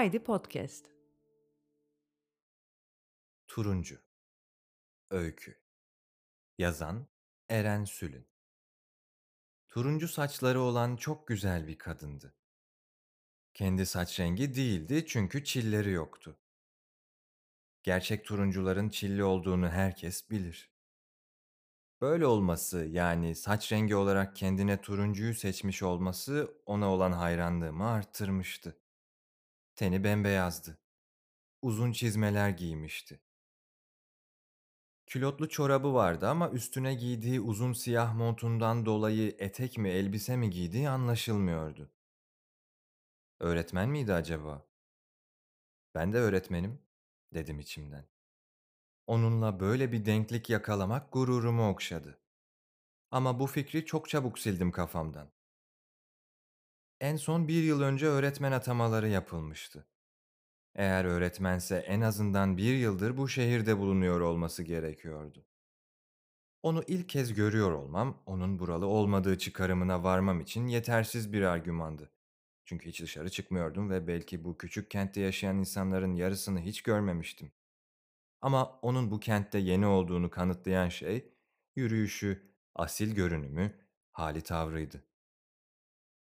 Haydi Podcast. Turuncu Öykü Yazan Eren Sülün Turuncu saçları olan çok güzel bir kadındı. Kendi saç rengi değildi çünkü çilleri yoktu. Gerçek turuncuların çilli olduğunu herkes bilir. Böyle olması yani saç rengi olarak kendine turuncuyu seçmiş olması ona olan hayranlığımı arttırmıştı. Teni bembeyazdı. Uzun çizmeler giymişti. Külotlu çorabı vardı ama üstüne giydiği uzun siyah montundan dolayı etek mi elbise mi giydiği anlaşılmıyordu. Öğretmen miydi acaba? Ben de öğretmenim, dedim içimden. Onunla böyle bir denklik yakalamak gururumu okşadı. Ama bu fikri çok çabuk sildim kafamdan. En son bir yıl önce öğretmen atamaları yapılmıştı. Eğer öğretmense en azından bir yıldır bu şehirde bulunuyor olması gerekiyordu. Onu ilk kez görüyor olmam, onun buralı olmadığı çıkarımına varmam için yetersiz bir argümandı. Çünkü hiç dışarı çıkmıyordum ve belki bu küçük kentte yaşayan insanların yarısını hiç görmemiştim. Ama onun bu kentte yeni olduğunu kanıtlayan şey, yürüyüşü, asil görünümü, hali tavrıydı.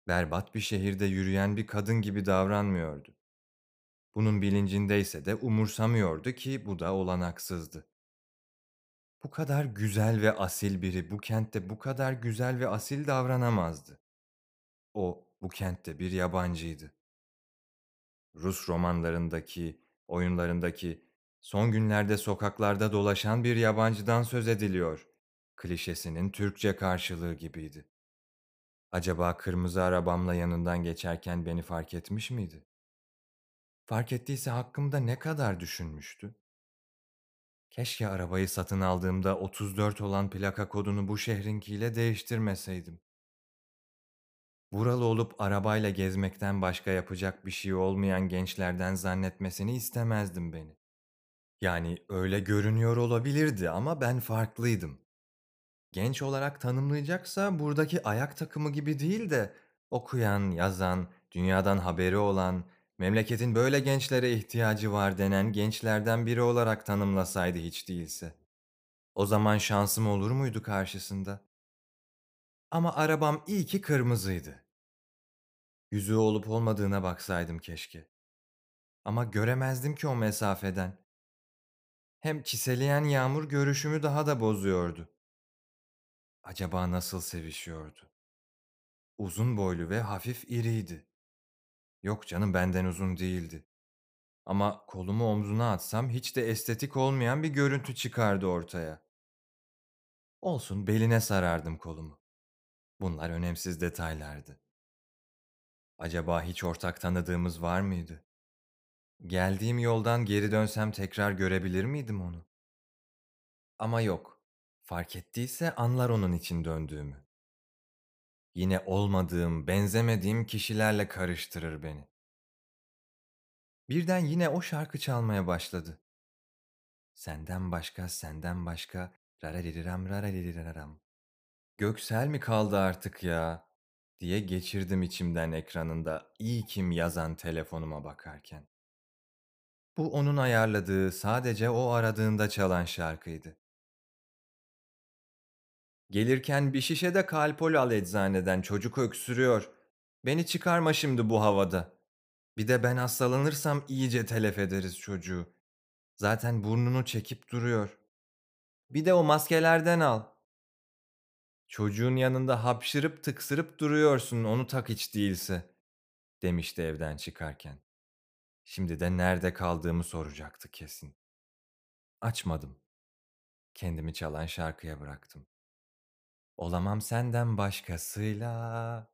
Berbat bir şehirde yürüyen bir kadın gibi davranmıyordu. Bunun bilincindeyse de umursamıyordu ki bu da olanaksızdı. Bu kadar güzel ve asil biri bu kentte bu kadar güzel ve asil davranamazdı. O bu kentte bir yabancıydı. Rus romanlarındaki, oyunlarındaki, son günlerde sokaklarda dolaşan bir yabancıdan söz ediliyor. Klişesinin Türkçe karşılığı gibiydi. Acaba kırmızı arabamla yanından geçerken beni fark etmiş miydi? Fark ettiyse hakkımda ne kadar düşünmüştü? Keşke arabayı satın aldığımda 34 olan plaka kodunu bu şehrinkiyle değiştirmeseydim. Buralı olup arabayla gezmekten başka yapacak bir şey olmayan gençlerden zannetmesini istemezdim beni. Yani öyle görünüyor olabilirdi ama ben farklıydım. Genç olarak tanımlayacaksa buradaki ayak takımı gibi değil de okuyan, yazan, dünyadan haberi olan, memleketin böyle gençlere ihtiyacı var denen gençlerden biri olarak tanımlasaydı hiç değilse. O zaman şansım olur muydu karşısında? Ama arabam iyi ki kırmızıydı. Yüzüğü olup olmadığına baksaydım keşke. Ama göremezdim ki o mesafeden. Hem çiseleyen yağmur görüşümü daha da bozuyordu. Acaba nasıl sevişiyordu? Uzun boylu ve hafif iriydi. Yok canım benden uzun değildi. Ama kolumu omzuna atsam hiç de estetik olmayan bir görüntü çıkardı ortaya. Olsun beline sarardım kolumu. Bunlar önemsiz detaylardı. Acaba hiç ortak tanıdığımız var mıydı? Geldiğim yoldan geri dönsem tekrar görebilir miydim onu? Ama yok. Fark ettiyse anlar onun için döndüğümü. Yine olmadığım, benzemediğim kişilerle karıştırır beni. Birden yine o şarkı çalmaya başladı. Senden başka, senden başka, raraririram raraririram. Göksel mi kaldı artık ya? diye geçirdim içimden ekranında iyi kim yazan telefonuma bakarken. Bu onun ayarladığı, sadece o aradığında çalan şarkıydı. Gelirken bir şişe de kalpol al eczaneden çocuk öksürüyor. Beni çıkarma şimdi bu havada. Bir de ben hastalanırsam iyice telef ederiz çocuğu. Zaten burnunu çekip duruyor. Bir de o maskelerden al. Çocuğun yanında hapşırıp tıksırıp duruyorsun onu tak hiç değilse. Demişti evden çıkarken. Şimdi de nerede kaldığımı soracaktı kesin. Açmadım. Kendimi çalan şarkıya bıraktım. Olamam senden başkasıyla